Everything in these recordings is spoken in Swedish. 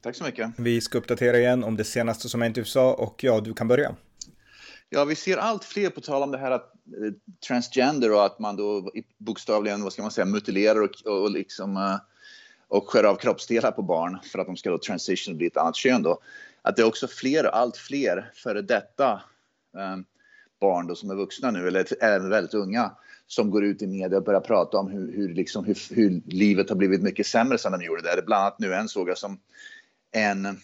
Tack så mycket. Vi ska uppdatera igen om det senaste som hänt i USA och ja, du kan börja. Ja, vi ser allt fler på tal om det här att eh, transgender och att man då bokstavligen, vad ska man säga, mutilerar och, och liksom eh, och skär av kroppsdelar på barn för att de ska då transition och bli ett annat kön då. Att det är också fler, allt fler före detta eh, barn då som är vuxna nu eller även väldigt unga som går ut i media och börjar prata om hur, hur, liksom, hur, hur livet har blivit mycket sämre sedan de gjorde det. Bland annat nu en såg jag som en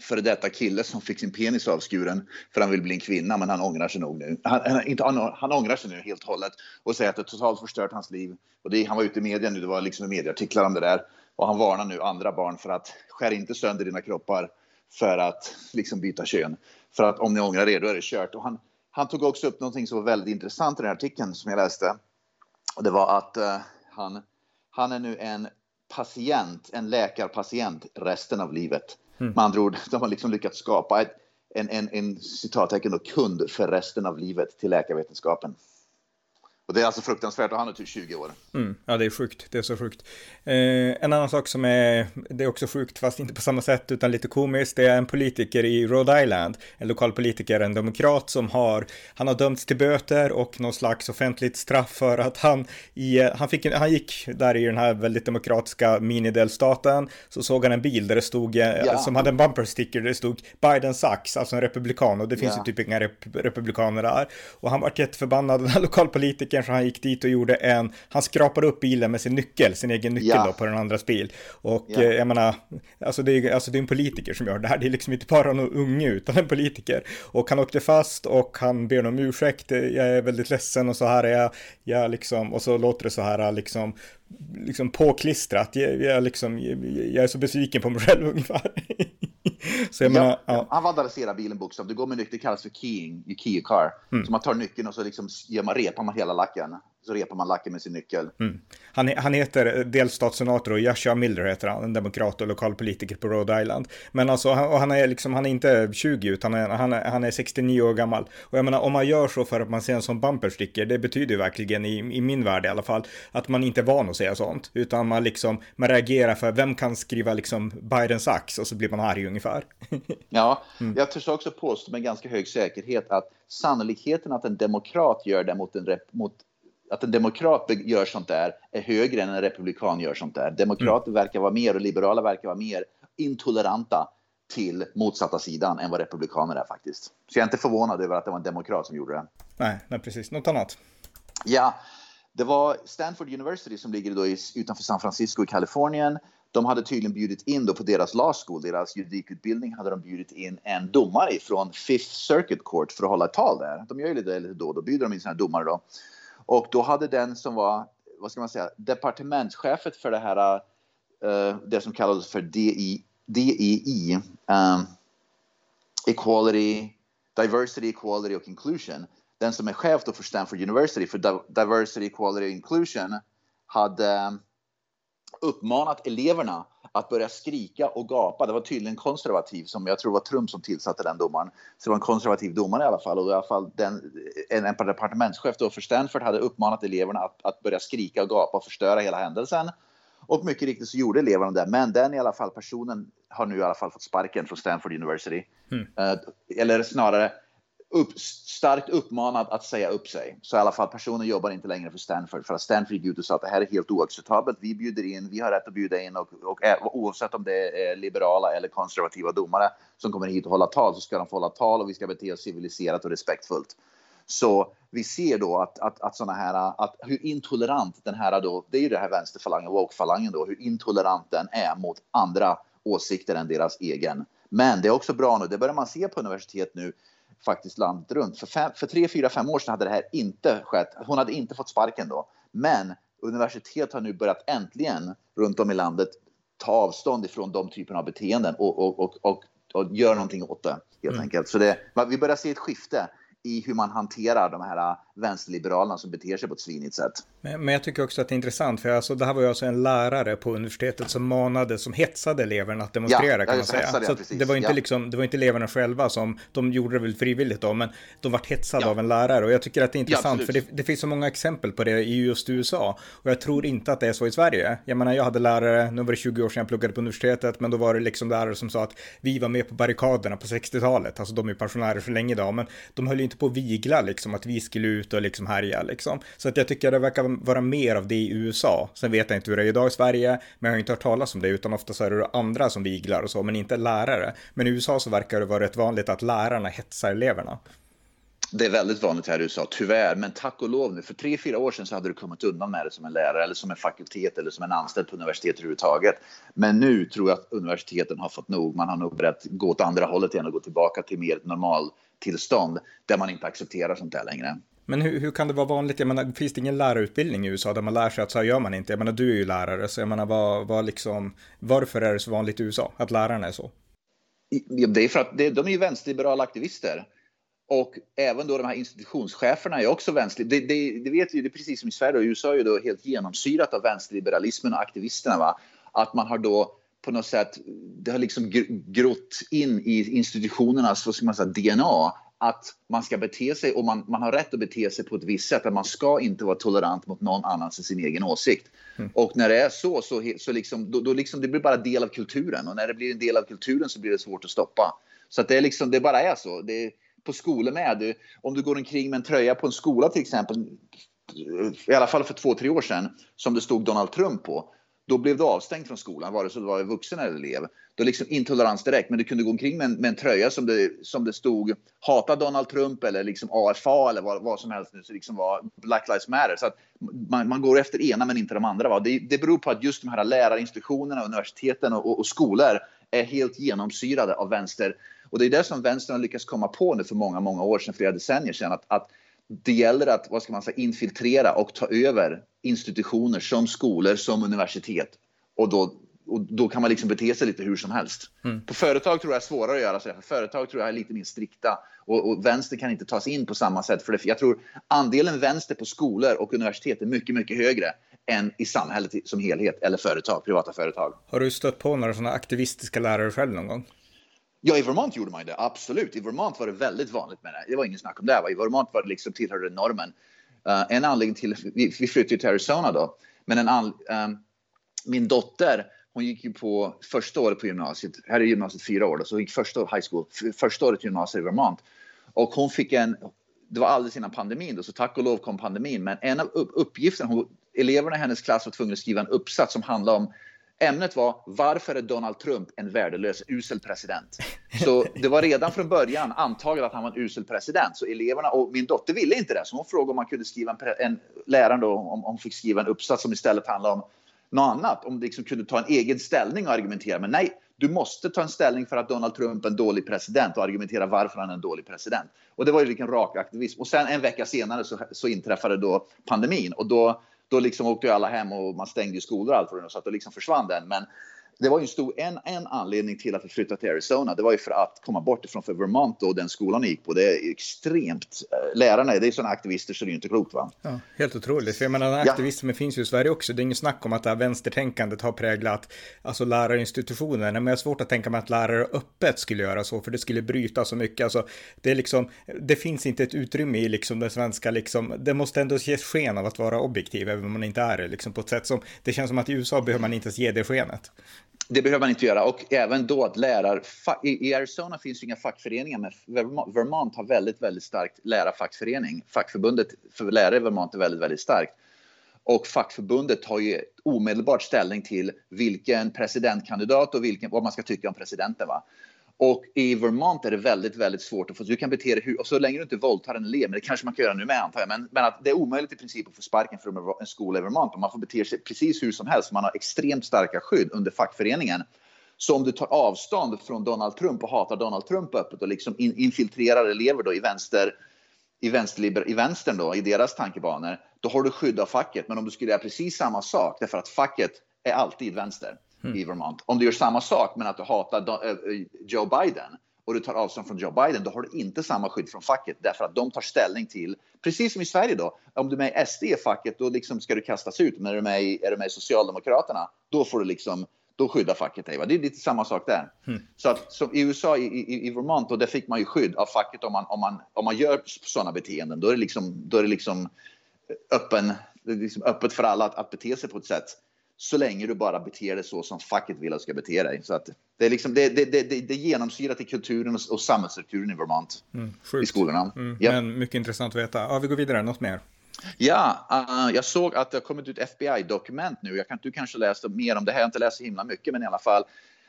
före detta kille som fick sin penis avskuren för han vill bli en kvinna, men han ångrar sig nog nu. Han, inte, han, han ångrar sig nu helt och hållet och säger att det totalt förstört hans liv. Och det, han var ute i media nu, det var liksom medieartiklar om det där. Och han varnar nu andra barn för att skär inte sönder dina kroppar för att liksom byta kön. För att om ni ångrar er, då är det kört. Och han, han tog också upp någonting som var väldigt intressant i den här artikeln som jag läste. Och det var att uh, han, han är nu en patient, en läkarpatient resten av livet. Mm. Med andra ord, de har liksom lyckats skapa ett, en, en, en citattecken och kund för resten av livet till läkarvetenskapen. Och det är alltså fruktansvärt och han är typ 20 år. Mm, ja, det är sjukt. Det är så sjukt. Eh, en annan sak som är, det är också sjukt, fast inte på samma sätt, utan lite komiskt, det är en politiker i Rhode Island, en lokal politiker, en demokrat som har, han har dömts till böter och någon slags offentligt straff för att han i, han fick, han gick där i den här väldigt demokratiska minidelstaten, så såg han en bil där det stod, eh, ja. som hade en bumper sticker där det stod Biden sucks, alltså en republikan, och det finns ja. ju typ inga rep republikaner där. Och han var jätteförbannad, den här lokalpolitikern kanske han gick dit och gjorde en, han skrapade upp bilen med sin nyckel, sin egen nyckel ja. då på den andras bil. Och ja. eh, jag menar, alltså det, är, alltså det är en politiker som gör det här, det är liksom inte bara någon unge utan en politiker. Och han åkte fast och han ber om ursäkt, jag är väldigt ledsen och så här är jag, jag liksom, och så låter det så här liksom, liksom påklistrat, jag, jag liksom, jag är så besviken på mig själv ungefär. Så jag ja, menar, ja. Han vandaliserar bilen bokstavligt. Det går med nyckel, det kallas för keying i key car. Mm. Så man tar nyckeln och så liksom gör man, repar man hela lacken så repar man lacken med sin nyckel. Mm. Han, han heter delstatssenator och Joshua Milder heter han, en demokrat och lokalpolitiker på Rhode Island. Men alltså, han, och han är liksom, han är inte 20 utan han är, han är, han är 69 år gammal. Och jag menar, om man gör så för att man ser en sån bumpersticker, det betyder ju verkligen i, i min värld i alla fall, att man inte är van att säga sånt. Utan man liksom, man reagerar för vem kan skriva liksom Bidens ax och så blir man arg ungefär. ja, mm. jag törs också påstå med ganska hög säkerhet att sannolikheten att en demokrat gör det mot en, rep, mot att en demokrat gör sånt där är högre än en republikan gör sånt där. Demokrater mm. verkar vara mer och liberala verkar vara mer intoleranta till motsatta sidan än vad republikaner är faktiskt. Så jag är inte förvånad över att det var en demokrat som gjorde det. Nej, nej precis. Något annat? Ja, det var Stanford University som ligger då i, utanför San Francisco i Kalifornien. De hade tydligen bjudit in då på deras law school, deras juridikutbildning, hade de bjudit in en domare från Fifth Circuit Court för att hålla ett tal där. De gör ju det lite då, då bjuder de in sina domare då. Och då hade den som var, vad ska man säga, departementschefet för det här, uh, det som kallades för DI, DEI, um, eh, Equality, Diversity, Equality och Inclusion. Den som är chef då för Stanford University för Diversity, Equality och Inclusion hade uppmanat eleverna att börja skrika och gapa. Det var tydligen konservativ, som jag tror var Trump som tillsatte den domaren. Så det var en konservativ domare i alla fall. Och i alla fall den, en, en departementschef då för Stanford hade uppmanat eleverna att, att börja skrika och gapa och förstöra hela händelsen. Och mycket riktigt så gjorde eleverna det. Men den i alla fall personen har nu i alla fall fått sparken från Stanford University. Mm. Uh, eller snarare upp, starkt uppmanad att säga upp sig. Så i alla fall personen jobbar inte längre för Stanford för att Stanford gick ut och sa att det här är helt oacceptabelt. Vi bjuder in, vi har rätt att bjuda in och, och, och oavsett om det är liberala eller konservativa domare som kommer hit och hålla tal så ska de få hålla tal och vi ska bete oss civiliserat och respektfullt. Så vi ser då att, att, att såna här, att hur intolerant den här då, det är ju det här vänsterfalangen, woke-falangen då, hur intolerant den är mot andra åsikter än deras egen. Men det är också bra nu, det börjar man se på universitet nu, faktiskt landet runt. För, fem, för tre, fyra, fem år sedan hade det här inte skett. Hon hade inte fått sparken då. Men universitet har nu börjat äntligen runt om i landet ta avstånd ifrån de typerna av beteenden och, och, och, och och gör någonting åt det helt Mm. enkelt. Så det, vi börjar se ett skifte i hur man hanterar de här vänsterliberalerna som beter sig på ett svinigt sätt. Men, men jag tycker också att det är intressant, för alltså, det här var ju alltså en lärare på universitetet som manade, som hetsade eleverna att demonstrera Ja, kan man säga. hetsade, Så precis. det var inte Ja. liksom, det var inte eleverna själva som, de gjorde det väl frivilligt då, men de vart hetsade Ja. av en lärare. Och jag tycker att det är intressant, för det, det finns så många exempel på det i just USA. Och jag tror inte att det är så i Sverige. Jag menar, jag hade lärare, nu var det 20 år sedan jag pluggade på universitetet, men då var det liksom lärare som sa att vi var med på barrikaderna på 60-talet. Alltså de är pensionärer för länge idag, men de höll ju inte på att vigla liksom, att vi skulle ut och liksom härja liksom. Så att jag tycker det verkar vara mer av det i USA. Sen vet jag inte hur det är idag i Sverige, men jag har inte hört talas om det, utan ofta så är det andra som viglar och så, men inte lärare. Men i USA så verkar det vara rätt vanligt att lärarna hetsar eleverna. Det är väldigt vanligt här i USA, tyvärr. Men tack och lov nu, för tre, fyra år sedan så hade du kommit undan med det som en lärare eller som en fakultet eller som en anställd på universitetet överhuvudtaget. Men nu tror jag att universiteten har fått nog. Man har nog börjat gå åt andra hållet igen och gå tillbaka till mer normal tillstånd där man inte accepterar sånt där längre. Men hur, hur kan det vara vanligt? Jag menar, finns det ingen lärarutbildning i USA där man lär sig att så här gör man inte? Jag menar, du är ju lärare, så jag menar, vad, vad liksom, varför är det så vanligt i USA att lärarna är så? Det är för att det, de är ju vänsterliberala aktivister. Och även då de här institutionscheferna är också vänster. Det, det, det vet vi, det är precis som i Sverige och USA är ju då helt genomsyrat av vänsterliberalismen och aktivisterna. Va? Att man har då på något sätt, det har liksom grott in i institutionernas, vad ska man säga, DNA att man ska bete sig och man, man har rätt att bete sig på ett visst sätt. Att man ska inte vara tolerant mot någon annans än sin egen åsikt. Och när det är så, så, så liksom, då, då liksom, det blir bara del av kulturen. Och när det blir en del av kulturen så blir det svårt att stoppa. Så att det, är liksom, det bara är så. Det är, på skolor med. Du, om du går omkring med en tröja på en skola till exempel, i alla fall för två, tre år sedan, som det stod Donald Trump på, då blev du avstängd från skolan, vare sig du var vuxen eller elev. Då liksom intolerans direkt, men du kunde gå omkring med en, med en tröja som det, som det stod hata Donald Trump eller liksom AFA eller vad, vad som helst nu, så liksom var Black Lives Matter. Så att man, man går efter ena men inte de andra. Va? Det, det beror på att just de här lärarinstitutionerna, universiteten och, och, och skolor är helt genomsyrade av vänster. Och det är det som vänstern har lyckats komma på nu för många, många år sedan, flera decennier sedan, att, att det gäller att vad ska man säga, infiltrera och ta över institutioner som skolor, som universitet. Och då, och då kan man liksom bete sig lite hur som helst. På företag tror jag är svårare att göra så. För företag tror jag är lite mer strikta. Och, och vänster kan inte tas in på samma sätt. För det, jag tror andelen vänster på skolor och universitet är mycket, mycket högre än i samhället som helhet eller företag, privata företag. Har du stött på några sådana aktivistiska lärare själv någon gång? Ja, i Vermont gjorde man det, absolut. I Vermont var det väldigt vanligt med det. Det var ingen snack om det. Va? I Vermont var det liksom tillhörde normen. Uh, en anledning till, vi, vi flyttade till Arizona då, men en an, um, ehm, min dotter, hon gick ju på första året på gymnasiet, här är gymnasiet fyra år då, så hon gick första high school, första året gymnasiet i Vermont. Och hon fick en, det var alldeles innan pandemin då, så tack och lov kom pandemin, men en av uppgifterna, hon, eleverna i hennes klass var tvungna att skriva en uppsats som handlade om Ämnet var varför är Donald Trump en värdelös, usel president? Så det var redan från början antaget att han var en usel president. Så eleverna och min dotter ville inte det, så hon frågade om man kunde skriva en, en läraren då, om, om hon fick skriva en uppsats som istället handlade om något annat. Om de liksom kunde ta en egen ställning och argumentera. Men nej, du måste ta en ställning för att Donald Trump är en dålig president och argumentera varför han är en dålig president. Och det var ju vilken rak aktivism. Och sen en vecka senare så, så inträffade då pandemin och då då liksom åkte ju alla hem och man stängde ju skolor och allt för det, så att då liksom försvann den. Men det var ju en stor, en, en anledning till att vi flyttade till Arizona. Det var ju för att komma bort ifrån för Vermont och den skolan jag gick på. Det är extremt, lärarna, det är sådana aktivister så det är ju inte klokt va? Ja, helt otroligt. För jag menar, den aktivismen ja. finns ju i Sverige också. Det är inget snack om att det här vänstertänkandet har präglat alltså lärarinstitutioner. Men jag har svårt att tänka mig att lärare öppet skulle göra så, för det skulle bryta så mycket. Alltså, det är liksom, det finns inte ett utrymme i liksom den svenska, liksom, det måste ändå ges sken av att vara objektiv, även om man inte är det, liksom på ett sätt som, det känns som att i USA behöver man inte ens ge det skenet. Det behöver man inte göra och även då att lärar... I Arizona finns ju inga fackföreningar men Vermont har väldigt, väldigt starkt lärarfackförening. Fackförbundet för lärare i Vermont är väldigt, väldigt starkt. Och fackförbundet tar ju omedelbart ställning till vilken presidentkandidat och vilken, vad man ska tycka om presidenten. Va? Och i Vermont är det väldigt, väldigt svårt att få... Du kan bete dig hur... Och så länge du inte våldtar en elev, men det kanske man kan göra nu med antar jag, men, men att det är omöjligt i princip att få sparken från en skola i Vermont. Man får bete sig precis hur som helst. Man har extremt starka skydd under fackföreningen. Så om du tar avstånd från Donald Trump och hatar Donald Trump öppet och liksom in, infiltrerar elever då i vänster i, vänsterliber, i vänstern då, i deras tankebanor, då har du skydd av facket. Men om du skulle göra precis samma sak, därför att facket är alltid vänster mm. i Vermont. Om du gör samma sak men att du hatar eh, Joe Biden och du tar avstånd från Joe Biden, då har du inte samma skydd från facket därför att de tar ställning till, precis som i Sverige då, om du är med i SD i facket, då liksom ska du kastas ut. Men är du med i, är du med i Socialdemokraterna, då får du liksom då skyddar facket dig. Va? Det är lite samma sak där. Mm. Så att som i USA, i, i, i Vermont, och där fick man ju skydd av facket om man, om man, om man gör sådana beteenden. Då är det liksom, då är det liksom öppen, det är liksom öppet för alla att, att bete sig på ett sätt så länge du bara beter dig så som facket vill att du ska bete dig. Så att det, är liksom, det, det, det, det genomsyrat i kulturen och, och samhällsstrukturen i Vermont. Mm, i skolorna. Mm, yep. Men mycket intressant att veta. Ja, vi går vidare, något mer? Ja, uh, jag såg att det har kommit ut FBI-dokument nu. Jag kan, du kanske läste mer om det här. Jag har inte läst så himla mycket, men i alla fall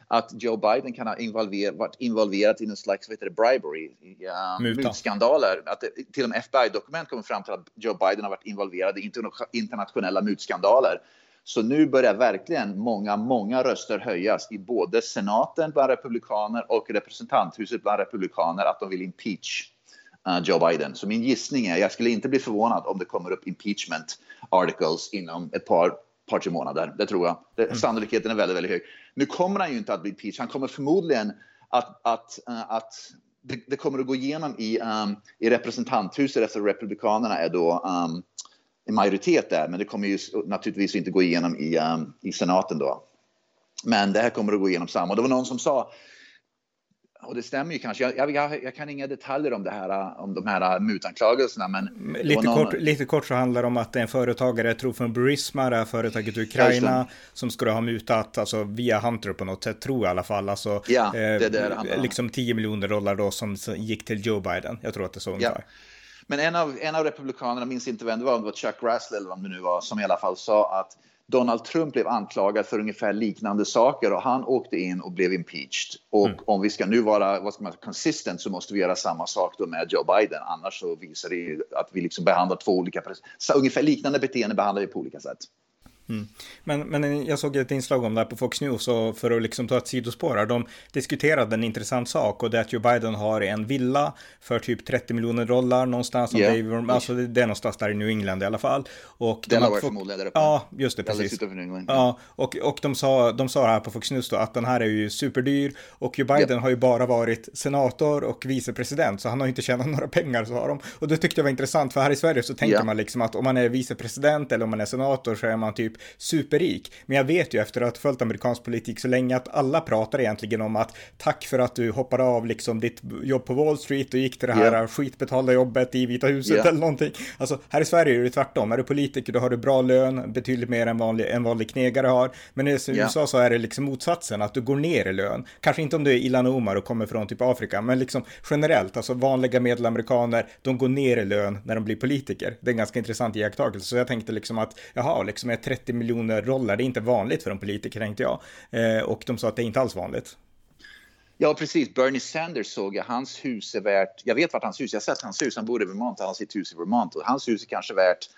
att Joe Biden kan ha involver, varit involverad i någon slags vad heter det, bribery, uh, mutskandaler. Att det, till och med FBI-dokument kommer fram till att Joe Biden har varit involverad i internationella mutskandaler. Så nu börjar verkligen många, många röster höjas i både senaten bland republikaner och representanthuset bland republikaner att de vill impeach uh, Joe Biden. Så min gissning är, jag skulle inte bli förvånad om det kommer upp impeachment articles inom ett par, par tre månader. Det tror jag. Det, mm. Sannolikheten är väldigt, väldigt hög. Nu kommer han ju inte att bli impeached. Han kommer förmodligen att, att, uh, att det, det, kommer att gå igenom i, um, i representanthuset efter republikanerna är då um, en majoritet där, men det kommer ju naturligtvis inte gå igenom i, um, i senaten då. Men det här kommer att gå igenom samma. Och det var någon som sa, och det stämmer ju kanske, jag, jag, jag, kan inga detaljer om, det här, om de här mutanklagelserna. Men lite, någon... kort, lite kort så handlar det om att det är en företagare, jag tror från Burisma, det här företaget i Ukraina, som skulle ha mutat, alltså via Hunter på något sätt, tror jag i alla fall. Alltså, ja, det är det eh, liksom 10 miljoner dollar då som gick till Joe Biden. Jag tror att det är så ungefär. Ja. Men en av, en av republikanerna, minns inte vem det var, om det var Chuck Russell eller vad det nu var, som i alla fall sa att Donald Trump blev anklagad för ungefär liknande saker och han åkte in och blev impeached. Och mm. om vi ska nu vara vad ska man, consistent så måste vi göra samma sak då med Joe Biden. Annars så visar det att vi liksom behandlar två olika, ungefär liknande beteende behandlar vi på olika sätt. Mm. Men, men jag såg ett inslag om det här på Fox News och för att liksom ta ett sidospår här, de diskuterade en intressant sak och det är att Joe Biden har en villa för typ 30 miljoner dollar någonstans. Yeah. Är, alltså det är någonstans där i New England i alla fall. Och Delaware de förmodligen där uppe. Ja, just det, precis. Ja, och, och de, sa, de sa här på Fox News då att den här är ju superdyr och Joe Biden yep. har ju bara varit senator och vicepresident så han har inte tjänat några pengar sa de. Och det tyckte jag var intressant för här i Sverige så tänker yeah. man liksom att om man är vicepresident eller om man är senator så är man typ superrik. Men jag vet ju efter att ha följt amerikansk politik så länge att alla pratar egentligen om att tack för att du hoppade av liksom ditt jobb på Wall Street och gick till det här yeah. skitbetalda jobbet i Vita huset yeah. eller någonting. Alltså här i Sverige är det tvärtom. Är du politiker då har du bra lön, betydligt mer än vanlig, en vanlig knegare har. Men i USA yeah. så är det liksom motsatsen, att du går ner i lön. Kanske inte om du är Ilan Omar och kommer från typ Afrika, men liksom generellt, alltså vanliga medelamerikaner, de går ner i lön när de blir politiker. Det är en ganska intressant iakttagelse. Så jag tänkte liksom att, jaha, liksom är 30 miljoner roller. Det är inte vanligt för en politiker tänkte jag. Eh, och de sa att det är inte alls vanligt. Ja, precis. Bernie Sanders såg jag. Hans hus är värt... Jag vet vart hans hus Jag har sett hans hus. Han bor i Vermont. Han har sitt hus i Vermont. Och hans hus är kanske värt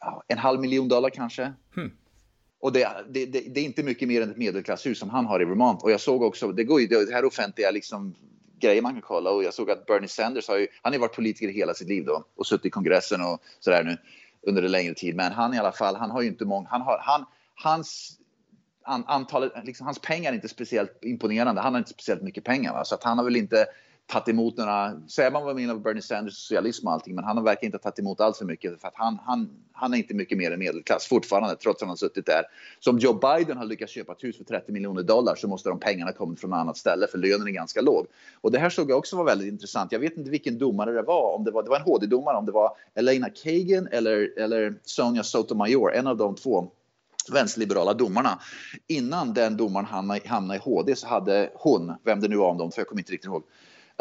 ja, en halv miljon dollar kanske. Hmm. Och det, det, det, det, är inte mycket mer än ett medelklasshus som han har i Vermont. Och jag såg också, det går ju, det här offentliga liksom grejer man kan kolla. Och jag såg att Bernie Sanders har ju, han har varit politiker hela sitt liv då och suttit i kongressen och sådär nu under en längre tid. Men han i alla fall, han har ju inte många, han har, han, hans antalet, liksom, hans pengar är inte speciellt imponerande. Han har inte speciellt mycket pengar. Va? Så att han har väl inte tagit emot några, säger man vad man menar med Bernie Sanders socialism och allting, men han har verkligen inte tagit emot alls för mycket för att han, han, han är inte mycket mer än medelklass fortfarande trots att han har suttit där. Så om Joe Biden har lyckats köpa ett hus för 30 miljoner dollar så måste de pengarna kommit från ett annat ställe för lönen är ganska låg. Och det här såg jag också var väldigt intressant. Jag vet inte vilken domare det var, om det var, det var en HD-domare, om det var Elena Kagan eller, eller Sonia Sotomayor, en av de två vänsterliberala domarna. Innan den domaren hamnade, i HD så hade hon, vem det nu var om dem, för jag kommer inte riktigt ihåg,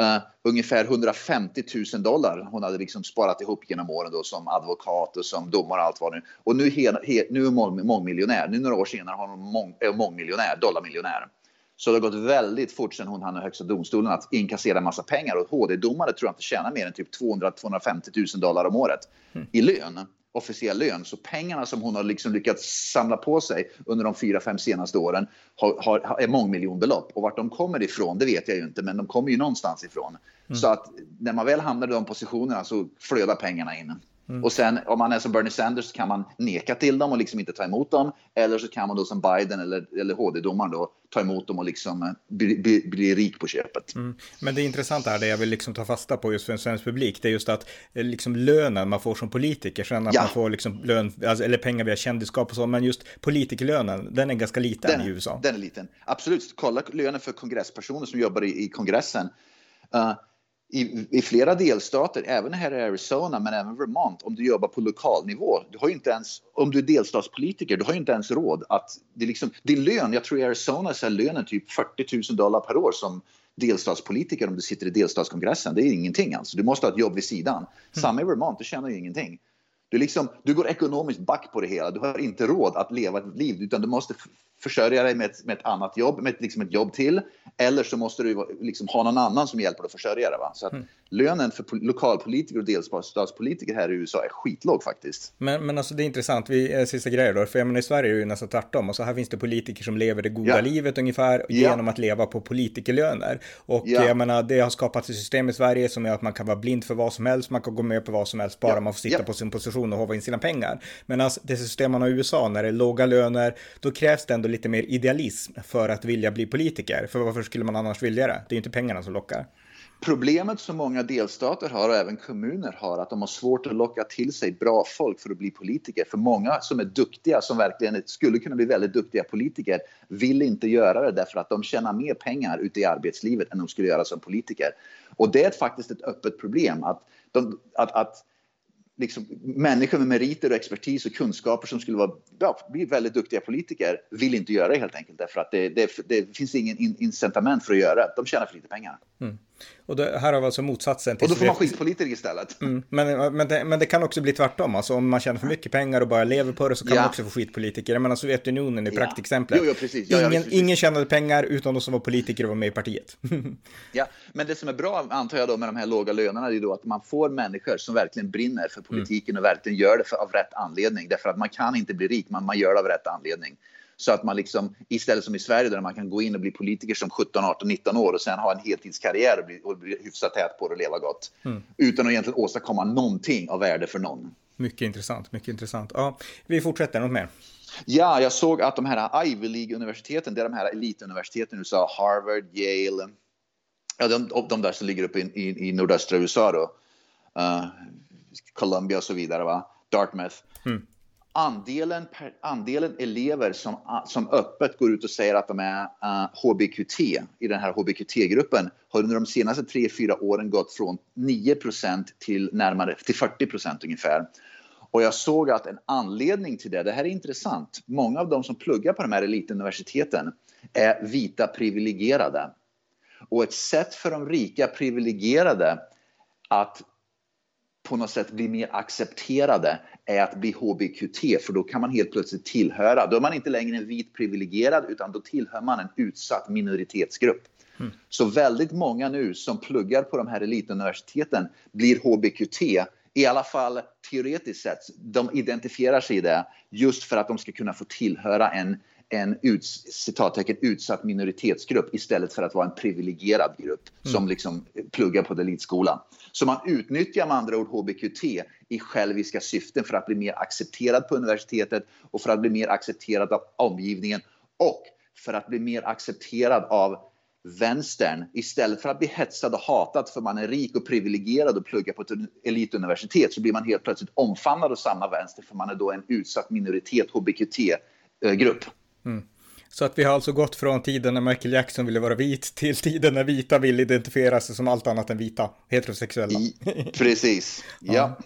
Uh, ungefär 150 000 dollar hon hade liksom sparat ihop genom åren då som advokat och som domare och allt vad nu. Och nu, he, he, nu är hon mångmiljonär. Nu några år senare har hon mång, är mångmiljonär, dollarmiljonär. Så det har gått väldigt fort sedan hon i Högsta domstolen att inkassera massa pengar. Och HD-domare tror jag inte tjänar mer än typ 200-250 000 dollar om året mm. i lön officiell lön. Så pengarna som hon har liksom lyckats samla på sig under de fyra, fem senaste åren har, har, är mångmiljonbelopp. Och vart de kommer ifrån, det vet jag ju inte, men de kommer ju någonstans ifrån. Mm. Så att när man väl hamnar i de positionerna så flödar pengarna in. Mm. Och sen om man är som Bernie Sanders så kan man neka till dem och liksom inte ta emot dem. Eller så kan man då som Biden eller, eller HD-domaren då ta emot dem och liksom eh, bli, bli, bli rik på köpet. Mm. Men det intressanta här, det jag vill liksom ta fasta på just för en svensk publik, det är just att eh, liksom lönen man får som politiker, sen att ja. man får liksom lön, alltså, eller pengar via kändisskap och så, men just politikerlönen, den är ganska liten den, i USA. Den är liten, absolut. Kolla lönen för kongresspersoner som jobbar i, i kongressen. Uh, i, i, flera delstater, även här i Arizona men även Vermont, om du jobbar på lokalnivå, du har inte ens, om du är delstatspolitiker, du har inte ens råd att, det är liksom, din lön, jag tror i Arizona så är lönen typ 40 000 dollar per år som delstatspolitiker om du sitter i delstatskongressen, det är ingenting alltså, du måste ha ett jobb vid sidan. Mm. Samma i Vermont, du tjänar ju ingenting. Du, liksom, du går ekonomiskt back på det hela. Du har inte råd att leva ett liv utan du måste försörja dig med ett, med ett annat jobb, med ett, liksom ett jobb till. Eller så måste du liksom ha någon annan som hjälper dig att försörja dig. Va? Så att mm lönen för lokalpolitiker och delstatspolitiker här i USA är skitlåg faktiskt. Men, men alltså det är intressant, vi, är sista grejer då, för jag menar, i Sverige är det ju nästan tvärtom. Och så här finns det politiker som lever det goda ja. livet ungefär ja. genom att leva på politikerlöner. Och ja. jag menar, det har skapats ett system i Sverige som gör att man kan vara blind för vad som helst, man kan gå med på vad som helst, bara man får sitta på sin position och hova in sina pengar. Men alltså, det system man har i USA, när det är låga löner, då krävs det ändå lite mer idealism för att vilja bli politiker. För varför skulle man annars vilja det? Det är ju inte pengarna som lockar. Problemet som många delstater har och även kommuner har att de har svårt att locka till sig bra folk för att bli politiker. För många som är duktiga, som verkligen skulle kunna bli väldigt duktiga politiker, vill inte göra det därför att de tjänar mer pengar ute i arbetslivet än de skulle göra som politiker. Och det är faktiskt ett öppet problem att, de, att, att liksom, människor med meriter och expertis och kunskaper som skulle vara, ja, bli väldigt duktiga politiker vill inte göra det helt enkelt därför att det, det, det finns ingen incitament för att göra det. De tjänar för lite pengar. Mm. Och det, här har vi alltså motsatsen. Till och då får man skitpolitiker istället. Mm, men, men, det, men det kan också bli tvärtom. Alltså om man tjänar för mycket pengar och bara lever på det så kan ja. man också få skitpolitiker. Jag menar Sovjetunionen är ja. praktexemplet. Jo, jo, precis. Ja, ingen, ingen tjänade pengar utan de som var politiker och var med i partiet. ja, men det som är bra antar jag då med de här låga lönerna är då att man får människor som verkligen brinner för politiken mm. och verkligen gör det för, av rätt anledning. Därför att man kan inte bli rik, men man gör det av rätt anledning. Så att man liksom istället som i Sverige där man kan gå in och bli politiker som 17, 18, 19 år och sen ha en heltidskarriär och bli, och bli hyfsat tät på det och leva gott. Mm. Utan att egentligen åstadkomma någonting av värde för någon. Mycket intressant, mycket intressant. Ja, vi fortsätter, något mer? Ja, jag såg att de här Ivy League-universiteten, det är de här elituniversiteten i USA, Harvard, Yale, ja, de, de där som ligger uppe i, i, i nordöstra USA då, uh, Columbia och så vidare, va? Dartmouth. Mm andelen, per, andelen elever som, som öppet går ut och säger att de är eh, uh, HBQT i den här HBQT-gruppen har under de senaste 3-4 åren gått från 9% till närmare till 40% ungefär. Och jag såg att en anledning till det, det här är intressant, många av de som pluggar på de här elituniversiteten är vita privilegierade. Och ett sätt för de rika privilegierade att på något sätt bli mer accepterade är att bli HBQT, för då kan man helt plötsligt tillhöra. Då är man inte längre en vit privilegierad, utan då tillhör man en utsatt minoritetsgrupp. Mm. Så väldigt många nu som pluggar på de här elituniversiteten blir HBQT, i alla fall teoretiskt sett. De identifierar sig i det just för att de ska kunna få tillhöra en en ut, citattecken, utsatt minoritetsgrupp istället för att vara en privilegierad grupp mm. som liksom pluggar på elitskolan. Så man utnyttjar med andra ord HBQT i själviska syften för att bli mer accepterad på universitetet och för att bli mer accepterad av omgivningen och för att bli mer accepterad av vänstern istället för att bli hetsad och hatad för man är rik och privilegierad och pluggar på ett elituniversitet så blir man helt plötsligt omfamnad av samma vänster för man är då en utsatt minoritet, HBQT-grupp. Mm. Så att vi har alltså gått från tiden när Michael Jackson ville vara vit till tiden när vita vill identifiera sig som allt annat än vita, heterosexuella. I, precis, ja. ja.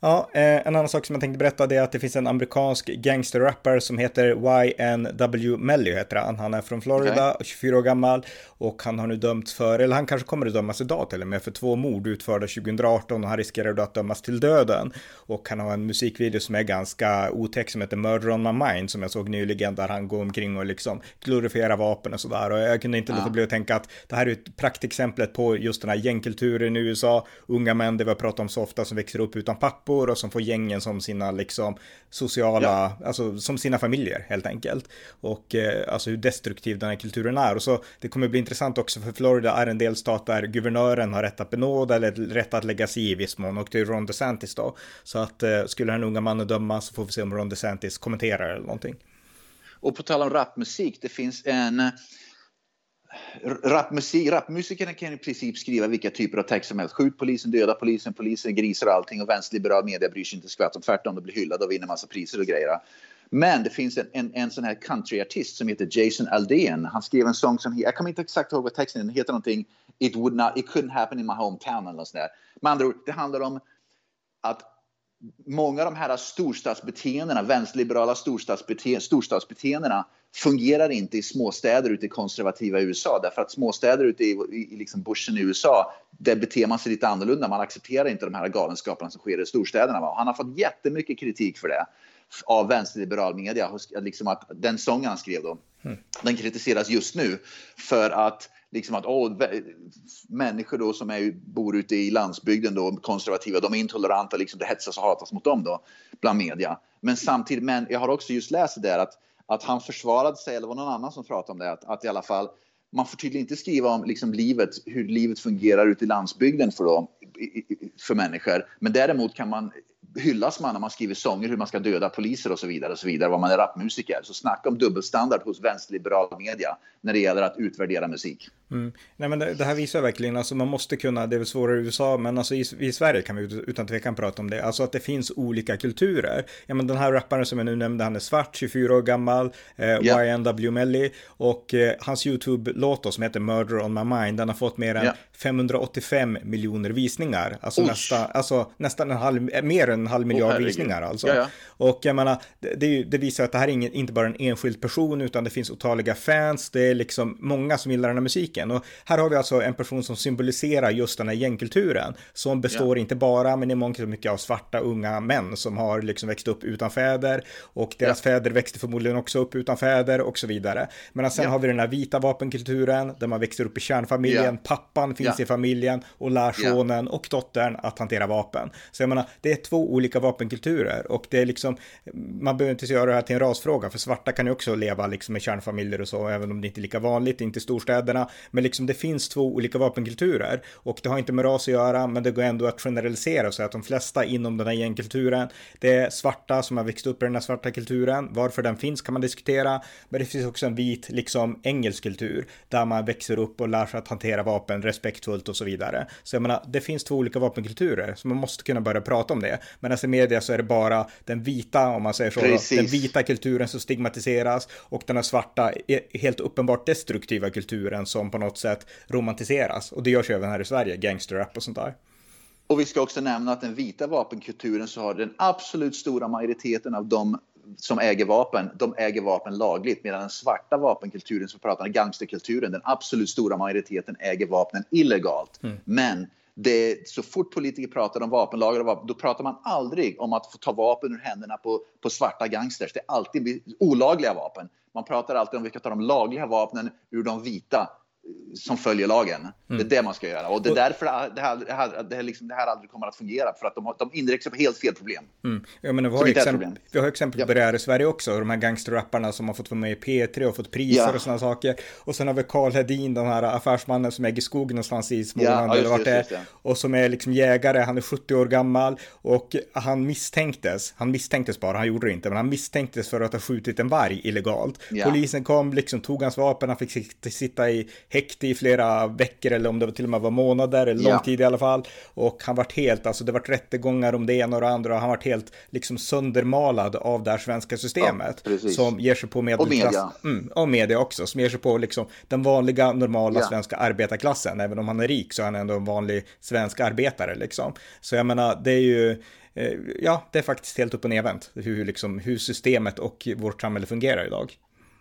Ja, eh, en annan sak som jag tänkte berätta är att det finns en amerikansk gangsterrapper som heter YNW Melly heter han. Han är från Florida, okay. 24 år gammal och han har nu dömts för, eller han kanske kommer att dömas idag till och med, för två mord utförda 2018 och han riskerar då att dömas till döden. Och han har en musikvideo som är ganska otäck som heter Murder on my mind som jag såg nyligen där han går omkring och liksom glorifierar vapen och sådär. Och jag kunde inte ja. låta bli att tänka att det här är ett praktexemplet på just den här gängkulturen i USA. Unga män, det vi har pratat om så ofta, som växer upp utan pappor och som får gängen som sina liksom sociala, ja. alltså som sina familjer helt enkelt. Och eh, alltså hur destruktiv den här kulturen är. Och så det kommer bli intressant också för Florida är en delstat där guvernören har rätt att benåda eller rätt att lägga sig i viss mån och det är Ron DeSantis då. Så att eh, skulle den unga mannen dömas så får vi se om Ron DeSantis kommenterar eller någonting. Och på tal om rapmusik, det finns en eh, rapmusik, rapmusikerna kan i princip skriva vilka typer av text som helst. Skjut polisen, döda polisen, polisen, grisar och allting. Och vänsterliberal media bryr sig inte skvatt om tvärtom. De blir hyllade och vinner massa priser och grejer. Men det finns en, en, en sån här countryartist som heter Jason Aldean. Han skrev en sång som, jag kommer inte exakt ihåg vad texten är, den heter någonting It, would not, it couldn't happen in my hometown eller något sånt där. Med andra ord, det handlar om att många av de här storstadsbeteendena, vänsterliberala storstadsbete storstadsbeteendena fungerar inte i småstäder ute i konservativa USA. Därför att småstäder ute i, i, i liksom bushen i USA, där beter man sig lite annorlunda. Man accepterar inte de här galenskaperna som sker i storstäderna. Va? Han har fått jättemycket kritik för det av vänsterliberal media. Liksom att den sången han skrev då, mm. den kritiseras just nu för att liksom att åh, människor då som är, bor ute i landsbygden då, konservativa, de är intoleranta, liksom det hetsas och hatas mot dem då bland media. Men samtidigt, men jag har också just läst det där att, att han försvarade sig, eller var någon annan som pratade om det, att, att i alla fall man får tydligen inte skriva om liksom livet, hur livet fungerar ute i landsbygden för, dem, för människor. Men däremot kan man hyllas man när man skriver sånger hur man ska döda poliser och så vidare och så vidare, vad man är rapmusiker. Så snacka om dubbelstandard hos vänsterliberal media när det gäller att utvärdera musik. Mm. Nej men det, det, här visar verkligen, alltså man måste kunna, det är väl svårare i USA, men alltså i, i Sverige kan vi utan tvekan prata om det, alltså att det finns olika kulturer. Ja men den här rapparen som jag nu nämnde, han är svart, 24 år gammal, eh, yeah. YNW Melly, och eh, hans YouTube-låt som heter Murder on my mind, den har fått mer än yeah. 585 miljoner visningar, alltså, nästa, alltså nästan en halv, mer än en halv miljard oh, visningar alltså. Ja, ja. Och jag menar, det, det, visar att det här är ingen, inte bara en enskild person, utan det finns otaliga fans, det är liksom många som gillar den här musiken. Och här har vi alltså en person som symboliserar just den här gängkulturen, som består ja. inte bara, men i mångt och mycket av svarta unga män som har liksom växt upp utan fäder, och deras fäder växte förmodligen också upp utan fäder och så vidare. Men sen har vi den här vita vapenkulturen, där man växer upp i kärnfamiljen, pappan finns i familjen och lär sonen och dottern att hantera vapen. Så jag menar, det är två olika vapenkulturer och det är liksom, man behöver inte göra det här till en rasfråga, för svarta kan ju också leva liksom i kärnfamiljer och så, även om det inte är lika vanligt, inte i storstäderna, men liksom det finns två olika vapenkulturer och det har inte med ras att göra, men det går ändå att generalisera så att de flesta inom den här gängkulturen, det är svarta som har växt upp i den här svarta kulturen, varför den finns kan man diskutera, men det finns också en vit, liksom engelsk kultur, där man växer upp och lär sig att hantera vapen respektfullt och så vidare. Så jag menar, det finns två olika vapenkulturer, så man måste kunna börja prata om det. Men alltså i media så är det bara den vita, om man säger så, den vita kulturen som stigmatiseras och den här svarta, helt uppenbart destruktiva kulturen som på något sätt romantiseras. Och det görs ju även här i Sverige, gangsterrap och sånt där. Och vi ska också nämna att den vita vapenkulturen så har den absolut stora majoriteten av de som äger vapen, de äger vapen lagligt. Medan den svarta vapenkulturen, som pratar om gangsterkulturen, den absolut stora majoriteten äger vapnen illegalt. Mm. Men det, så fort politiker pratar om vapenlagar, vapen, då pratar man aldrig om att få ta vapen ur händerna på, på svarta gangsters. Det är alltid olagliga vapen. Man pratar alltid om att vi ska ta de lagliga vapnen ur de vita som följer lagen. Mm. Det är det man ska göra. Och det är därför det här, det här, det här, liksom, det här aldrig kommer att fungera. För att de, de inriktar på helt fel problem. Mm. Ja, men vi, har exempel, vi har exempel på det här i Sverige också. De här gangsterrapparna som har fått vara med i P3 och fått priser ja. och sådana saker. Och sen har vi Karl Hedin, den här affärsmannen som äger skog någonstans i Småland. Ja, eller vart det är. Och som är liksom jägare, han är 70 år gammal. Och han misstänktes, han misstänktes bara, han gjorde det inte, men han misstänktes för att ha skjutit en varg illegalt. Ja. Polisen kom, liksom tog hans vapen, han fick sitta i häkte i flera veckor eller om det till och med var månader eller lång ja. tid i alla fall. Och han vart helt, alltså det vart rättegångar om det ena och det andra och han vart helt liksom söndermalad av det här svenska systemet. Ja, som ger sig på medelklass. Och media. Mm, och media också, som ger sig på liksom den vanliga normala ja. svenska arbetarklassen. Även om han är rik så är han ändå en vanlig svensk arbetare liksom. Så jag menar, det är ju eh, Ja, det är faktiskt helt upp och nervänt hur, liksom, hur systemet och vårt samhälle fungerar idag.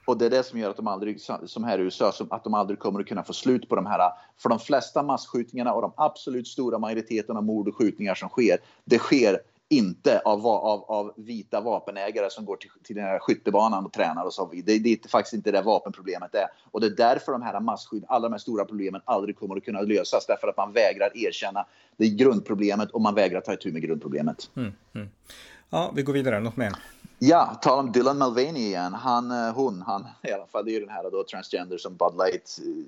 Och det är det som gör att de aldrig, som här i USA, att de aldrig kommer att kunna få slut på de här. För de flesta massskjutningarna och de absolut stora majoriteten av mord och skjutningar som sker, det sker inte av, av, av vita vapenägare som går till, till den här skyttebanan och tränar och så. Det, det är faktiskt inte det vapenproblemet är. Och det är därför de här massskjut, alla de här stora problemen aldrig kommer att kunna lösas. Därför att man vägrar erkänna det är grundproblemet och man vägrar ta itu med grundproblemet. Mm, mm. Ja, vi går vidare. Något mer? Ja, tala om Dylan Mulvaney igen. Han, eh, hon, han i alla fall, det är ju den här då transgender som Bud Light eh,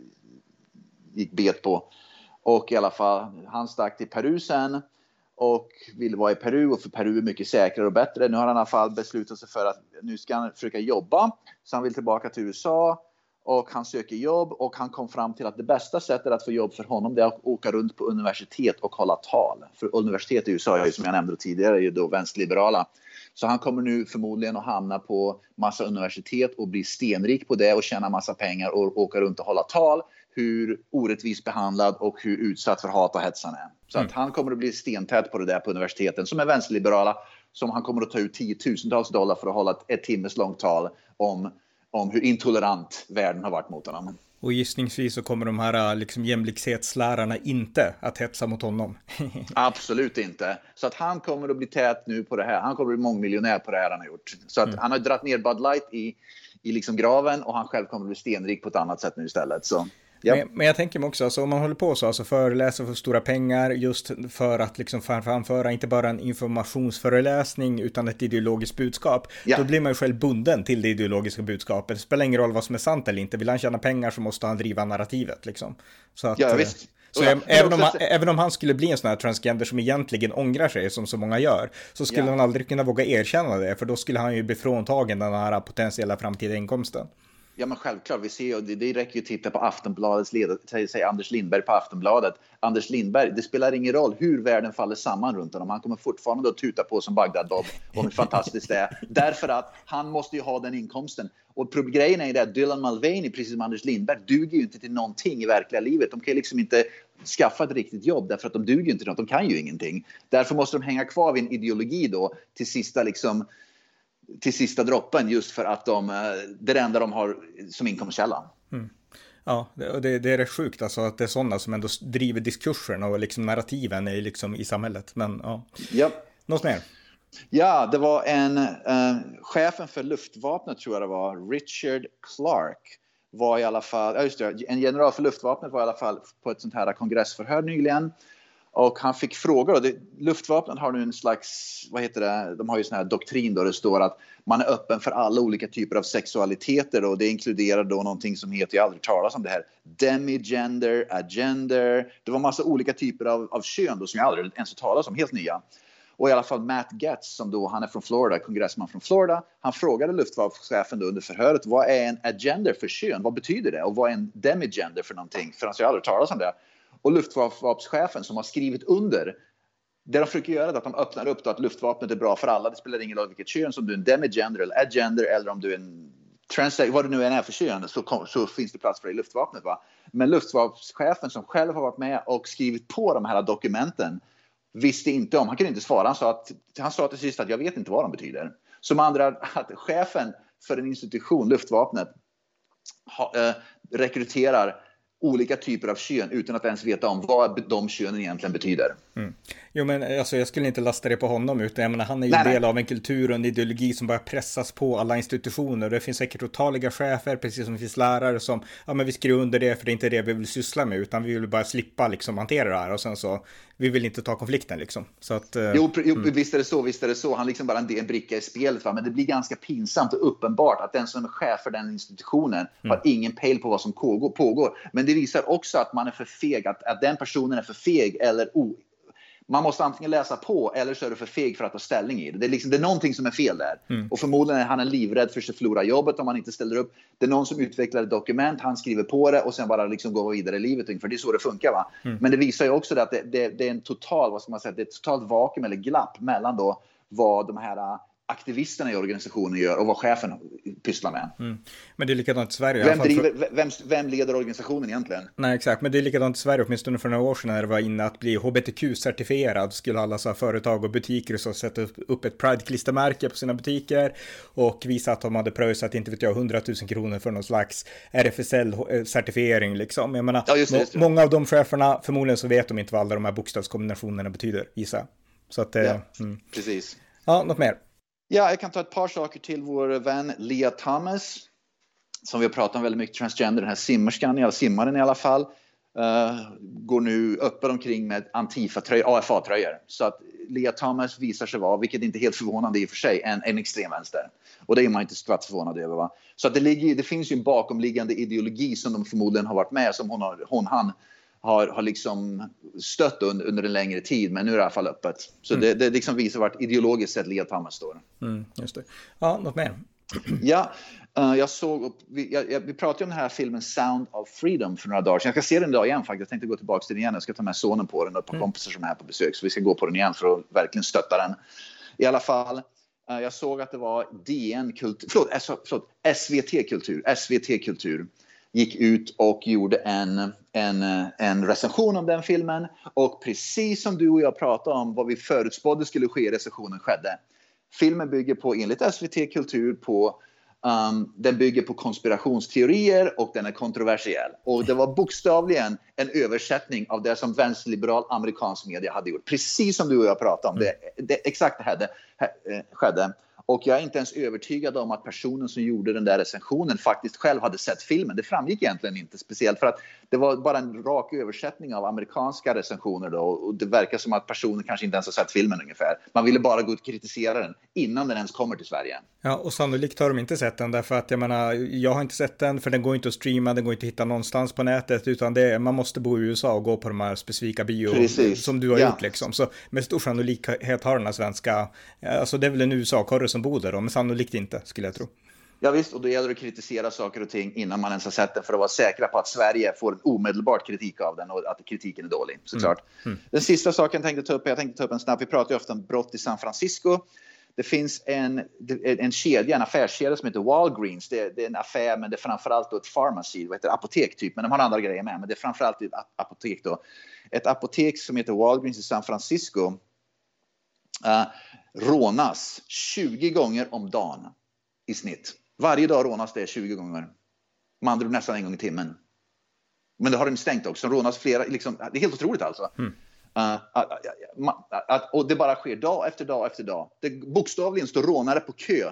gick bet på. Och i alla fall, han stack till Peru sen och ville vara i Peru och för Peru är mycket säkrare och bättre. Nu har han i alla fall beslutat sig för att nu ska han försöka jobba. Så han vill tillbaka till USA och han söker jobb och han kom fram till att det bästa sättet att få jobb för honom det är att åka runt på universitet och hålla tal. För universitet i USA är ju som jag nämnde tidigare är ju då vänsterliberala. Så han kommer nu förmodligen att hamna på massa universitet och bli stenrik på det och tjäna massa pengar och åka runt och hålla tal hur orättvist behandlad och hur utsatt för hat och hets han är. Så mm. att han kommer att bli stentät på det där på universiteten som är vänsterliberala som han kommer att ta ut tiotusentals dollar för att hålla ett, ett timmes långt tal om, om hur intolerant världen har varit mot honom. Och gissningsvis så kommer de här liksom, jämlikhetslärarna inte att hetsa mot honom. Absolut inte. Så att han kommer att bli tät nu på det här. Han kommer att bli mångmiljonär på det här han har gjort. Så att mm. han har dragit ner Bud Light i, i liksom graven och han själv kommer att bli stenrik på ett annat sätt nu istället. Så. Ja. Men, men, jag tänker mig också, alltså, om man håller på så, alltså föreläser för stora pengar just för att liksom framföra inte bara en informationsföreläsning utan ett ideologiskt budskap, ja. då blir man ju själv bunden till det ideologiska budskapet. Det spelar ingen roll vad som är sant eller inte, vill han tjäna pengar så måste han driva narrativet liksom. Så att, ja, visst. Eh, så ja, även, om han, även om han skulle bli en sån här transgender som egentligen ångrar sig, som så många gör, så skulle ja. han aldrig kunna våga erkänna det, för då skulle han ju bli fråntagen den här potentiella framtida inkomsten. Ja, men självklart. Vi ser ju, det, det räcker ju att titta på Aftonbladets ledare, säg Anders Lindberg på Aftonbladet. Anders Lindberg, det spelar ingen roll hur världen faller samman runt honom. Han kommer fortfarande att tuta på som Bagdad-Bob om hur fantastiskt det är. Därför att han måste ju ha den inkomsten. Och grejen är ju det att Dylan Mulvaney, precis som Anders Lindberg, duger ju inte till någonting i verkliga livet. De kan ju liksom inte skaffa ett riktigt jobb därför att de duger inte till något. De kan ju ingenting. Därför måste de hänga kvar vid en ideologi då till sista liksom till sista droppen just för att de, eh, det är det enda de har som inkomstkälla. Mm. Ja, det, det, är rätt sjukt alltså att det är sådana som ändå driver diskursen och liksom narrativen i, liksom, i samhället. Men ja, ja. något mer? Ja, det var en, eh, chefen för luftvapnet tror jag det var, Richard Clark, var i alla fall, ja just det, en general för luftvapnet var i alla fall på ett sånt här kongressförhör nyligen och han fick frågor. Och det, luftvapnet har nu en slags, vad heter det, de har ju sån här doktrin då det står att man är öppen för alla olika typer av sexualiteter och det inkluderar då någonting som heter, jag har aldrig talas om det här, demigender, agender. Det var massa olika typer av, av kön då som jag aldrig ens har talas om, helt nya. Och i alla fall Matt Getz, som då, han är från Florida, kongressman från Florida, han frågade luftvapenchefen under förhöret vad är en agender för kön? Vad betyder det? Och vad är en demigender för någonting? För han har aldrig talas om det och luftvapnschefen som har skrivit under det de försöker göra är att de öppnar upp då att luftvapnet är bra för alla. Det spelar ingen roll vilket kön, som du är en demigender eller agender eller om du är en translate, vad det nu än är för kön, så, kom, så finns det plats för det i luftvapnet. Va? Men luftvapenschefen som själv har varit med och skrivit på de här dokumenten visste inte om, han kunde inte svara. Han sa, att, han sa till sist att jag vet inte vad de betyder. Som andra att chefen för en institution, luftvapnet, ha, eh, rekryterar olika typer av kön utan att ens veta om vad de könen egentligen betyder. Mm. Jo, men alltså, jag skulle inte lasta det på honom, utan jag menar, han är ju nej, del nej. av en kultur och en ideologi som bara pressas på alla institutioner. Det finns säkert otaliga chefer, precis som det finns lärare som, ja men vi skriver under det för det är inte det vi vill syssla med, utan vi vill bara slippa liksom hantera det här och sen så, vi vill inte ta konflikten liksom. Så att, eh, jo, jo mm. visst är det så, visst är det så. Han liksom bara en, en bricka i spelet, va? men det blir ganska pinsamt och uppenbart att den som är chef för den institutionen mm. har ingen pejl på vad som pågår. Men det visar också att man är för feg, att, att den personen är för feg eller o, man måste antingen läsa på eller så är du för feg för att ta ställning i det. Det är, liksom, det är någonting som är fel där. Mm. Och förmodligen är han en livrädd för att förlora jobbet om han inte ställer upp. Det är någon som utvecklar ett dokument, han skriver på det och sen bara liksom går vidare i livet. För det är så det funkar. Va? Mm. Men det visar ju också att det, det, det, är en total, vad ska man säga, det är ett totalt vakuum eller glapp mellan då vad de här aktivisterna i organisationen gör och vad chefen pysslar med. Mm. Men det är likadant i Sverige. Vem, driver, vem, vem, leder organisationen egentligen? Nej, exakt. Men det är likadant i Sverige, åtminstone för några år sedan när det var inne att bli hbtq-certifierad. Skulle alla så företag och butiker så sätta upp ett Pride-klistermärke på sina butiker och visa att de hade pröjsat, inte vet jag, 100 000 kronor för någon slags RFSL-certifiering liksom. Jag menar, ja, just det, just det. många av de cheferna, förmodligen så vet de inte vad alla de här bokstavskombinationerna betyder, gissa. Så att, ja, mm. precis. Ja, något mer? Ja, jag kan ta ett par saker till vår vän Leah Thomas. Som vi har pratat om väldigt mycket, transgender, den här simmerskan, eller simmaren i alla fall. uh, går nu öppen omkring med Antifa-tröjor, AFA-tröjor. Så att Lea Thomas visar sig vara, vilket inte är helt förvånande i och för sig, en, en extremvänster. Och det är man inte skvatt förvånad över. Va? Så att det, ligger, det finns ju en bakomliggande ideologi som de förmodligen har varit med, som hon, har, hon han har, har liksom stött under, under en längre tid, men nu är det i alla fall öppet. Så mm. det, det liksom visar vart ideologiskt sett Thomas står. Mm, just det. Ja, något mer? ja, uh, jag såg, vi, jag, vi pratade om den här filmen Sound of Freedom för några dagar sedan. Jag ska se den idag igen faktiskt. Jag tänkte gå tillbaka till den igen. Jag ska ta med sonen på den och ett par mm. kompisar som är här på besök. Så vi ska gå på den igen för att verkligen stötta den. I alla fall, uh, jag såg att det var DN Kultur, förlåt, förlåt SVT Kultur, SVT Kultur gick ut och gjorde en, en, en recension om den filmen. Och precis som du och jag pratade om vad vi förutspådde skulle ske i recensionen skedde. Filmen bygger på, enligt SVT Kultur, på Um, den bygger på konspirationsteorier och den är kontroversiell. Och det var bokstavligen en översättning av det som vänsterliberal amerikansk media hade gjort. Precis som du och jag pratade om. Det, det exakt det hade, skedde. Och jag är inte ens övertygad om att personen som gjorde den där recensionen faktiskt själv hade sett filmen. Det framgick egentligen inte speciellt för att det var bara en rak översättning av amerikanska recensioner då och det verkar som att personen kanske inte ens har sett filmen ungefär. Man ville bara gå ut och kritisera den innan den ens kommer till Sverige. Ja, och sannolikt har de inte sett den därför att jag menar, jag har inte sett den för den går inte att streama, den går inte att hitta någonstans på nätet utan det man måste bo i USA och gå på de här specifika bio Precis. som du har ja. gjort liksom. Så med stor sannolikhet har den här svenska, alltså det är väl en USA-korre som bor där då, men sannolikt inte skulle jag tro. Ja, visst, och då gäller det att kritisera saker och ting innan man ens har sett den för att vara säkra på att Sverige får en omedelbart kritik av den och att kritiken är dålig, såklart. Mm. Mm. Den sista saken jag tänkte ta upp, jag tänkte ta upp en snabb, vi pratar ju ofta om brott i San Francisco. Det finns en, en kedja, en affärskedja som heter Walgreens. Det, det är en affär, men det är framförallt ett pharmacy, vad heter apotek typ, men de har andra grejer med, men det är framförallt ett apotek då. Ett apotek som heter Walgreens i San Francisco uh, rånas 20 gånger om dagen i snitt. Varje dag rånas det 20 gånger. Med andra nästan en gång i timmen. Men det har de stängt också. De rånas flera, liksom, det är helt otroligt alltså. Mm. Uh, att, att, att, och det bara sker dag efter dag efter dag. Det bokstavligen står rånare på kö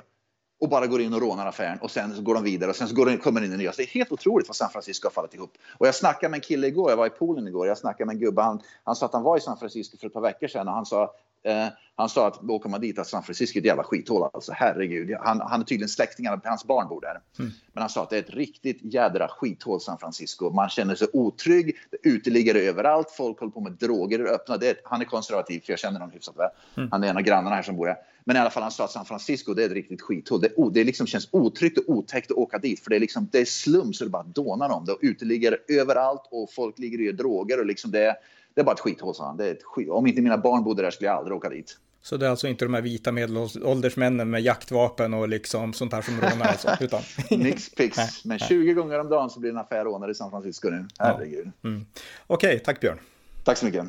och bara går in och rånar affären och sen går de vidare och sen går de, kommer in i nya. Så det är helt otroligt vad San Francisco har fallit ihop. Och jag snackade med en kille igår, jag var i poolen igår, jag snackade med en gubbe, han, han sa att han var i San Francisco för ett par veckor sedan och han sa Eh, han sa att åker man dit att San Francisco är ett jävla skithål. Alltså, herregud. Han, han är tydligen släktingar, hans barn bor där. Mm. Men han sa att det är ett riktigt jädra skithål San Francisco. Man känner sig otrygg, det uteliggare överallt, folk håller på med droger och öppna. Det, han är konservativ, för jag känner honom hyfsat väl. Mm. Han är en av grannarna här som bor här. Men i alla fall, han sa att San Francisco det är ett riktigt skithål. Det, det liksom känns otryggt och otäckt att åka dit, för det är, liksom, det är slum så det bara dånar om det. Och uteliggare överallt och folk ligger och gör droger och liksom det det är bara ett skithål, sa han. Det är ett skit. Om inte mina barn bodde där skulle jag aldrig åka dit. Så det är alltså inte de här vita medelåldersmännen med jaktvapen och liksom sånt här som rånar alltså? Utan... Nix pix. Men 20 gånger om dagen så blir det en affär rånare i San Francisco nu. Herregud. Ja. Mm. Okej, okay, tack Björn. Tack så mycket.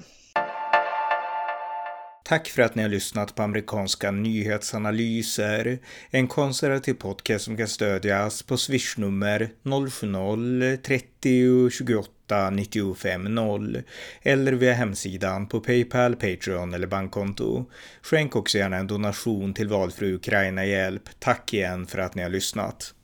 Tack för att ni har lyssnat på amerikanska nyhetsanalyser. En konservativ podcast som kan stödjas på swishnummer 070-30 28 950 eller via hemsidan på Paypal, Patreon eller bankkonto. Skänk också gärna en donation till valfri Ukraina-hjälp. Tack igen för att ni har lyssnat.